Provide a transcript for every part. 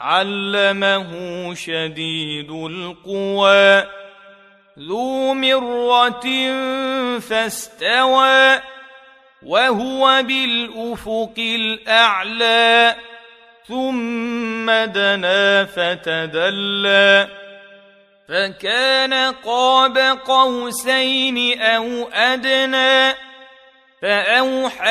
علمه شديد القوى ذو مرة فاستوى وهو بالأفق الأعلى ثم دنا فتدلى. فكان قاب قوسين أو أدنى فأوحى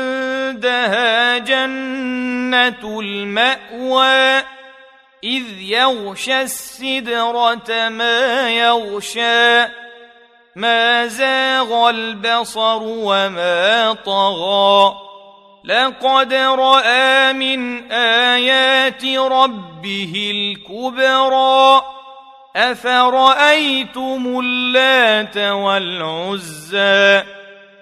المأوى إذ يغشى السدرة ما يغشى. ما زاغ البصر وما طغى. لقد رأى من آيات ربه الكبرى. أفرأيتم اللات والعزى؟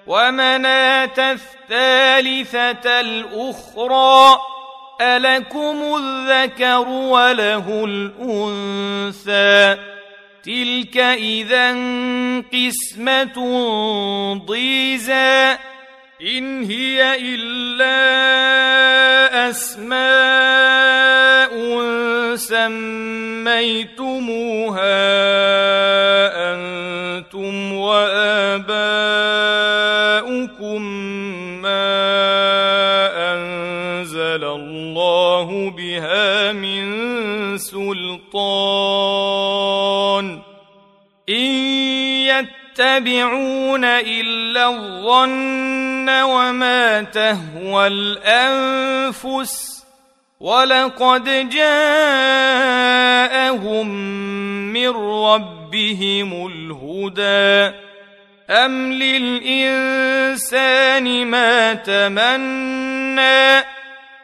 ومناة الثالثة الأخرى. ألكم الذكر وله الأنثى. تلك إذا قسمة ضيزى. إن هي إلا أسماء سميتموها الله بها من سلطان. إن يتبعون إلا الظن وما تهوى الأنفس ولقد جاءهم من ربهم الهدى. أم للإنسان ما تمنى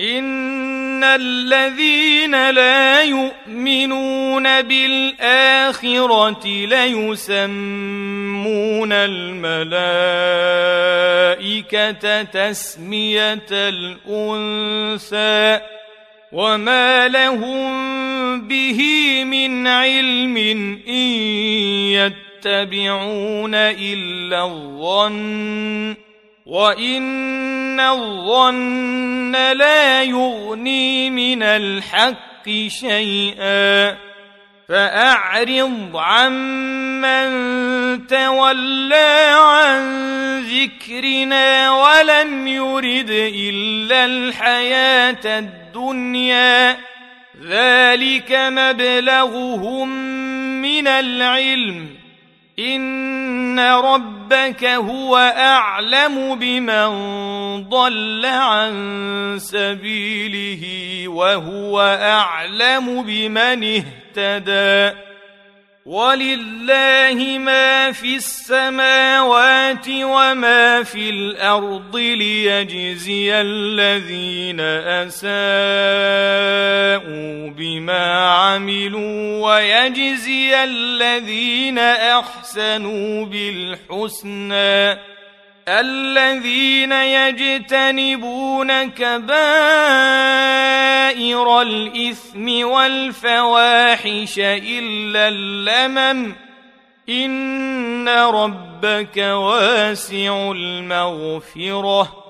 ان الذين لا يؤمنون بالاخره ليسمون الملائكه تسميه الانثى وما لهم به من علم ان يتبعون الا الظن وان الظن لا يغني من الحق شيئا فاعرض عمن تولى عن ذكرنا ولم يرد الا الحياة الدنيا ذلك مبلغهم من العلم ان ربك هو اعلم بمن ضل عن سبيله وهو اعلم بمن اهتدى ولله ما في السماوات وما في الأرض ليجزي الذين اساءوا بما عملوا ويجزي الذين احسنوا بالحسنى الذين يجتنبون كبائر الإثم والفواحش إلا اللمم إن ربك واسع المغفرة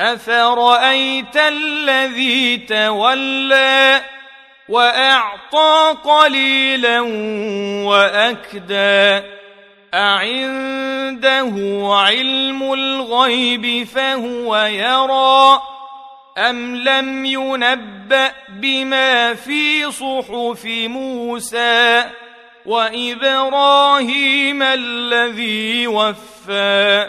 افرايت الذي تولى واعطى قليلا واكدى اعنده علم الغيب فهو يرى ام لم ينبا بما في صحف موسى وابراهيم الذي وفى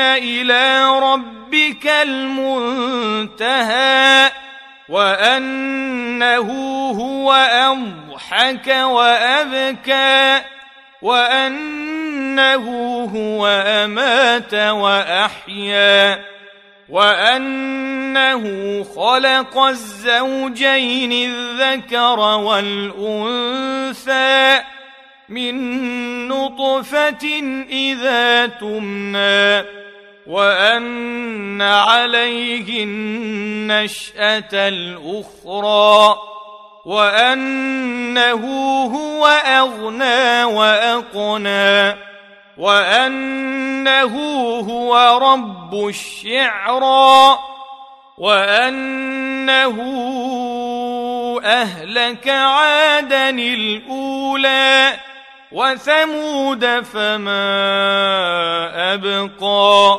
إلى ربك المنتهى وأنه هو أضحك وأبكى وأنه هو أمات وأحيا وأنه خلق الزوجين الذكر والأنثى من نطفة إذا تمنى وأن عليه النشأة الأخرى وأنه هو أغنى وأقنى وأنه هو رب الشعرى وأنه أهلك عادا الأولى. وثمود فما أبقى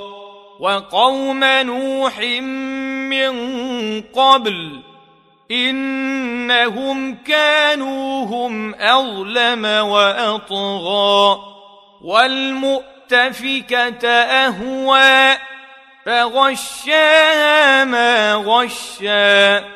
وقوم نوح من قبل إنهم كانوا هم أظلم وأطغى والمؤتفكة أهوى فغشاها ما غشا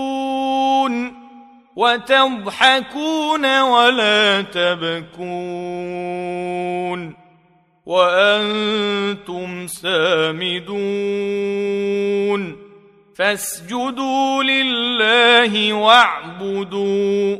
وتضحكون ولا تبكون وأنتم سامدون فاسجدوا لله واعبدوا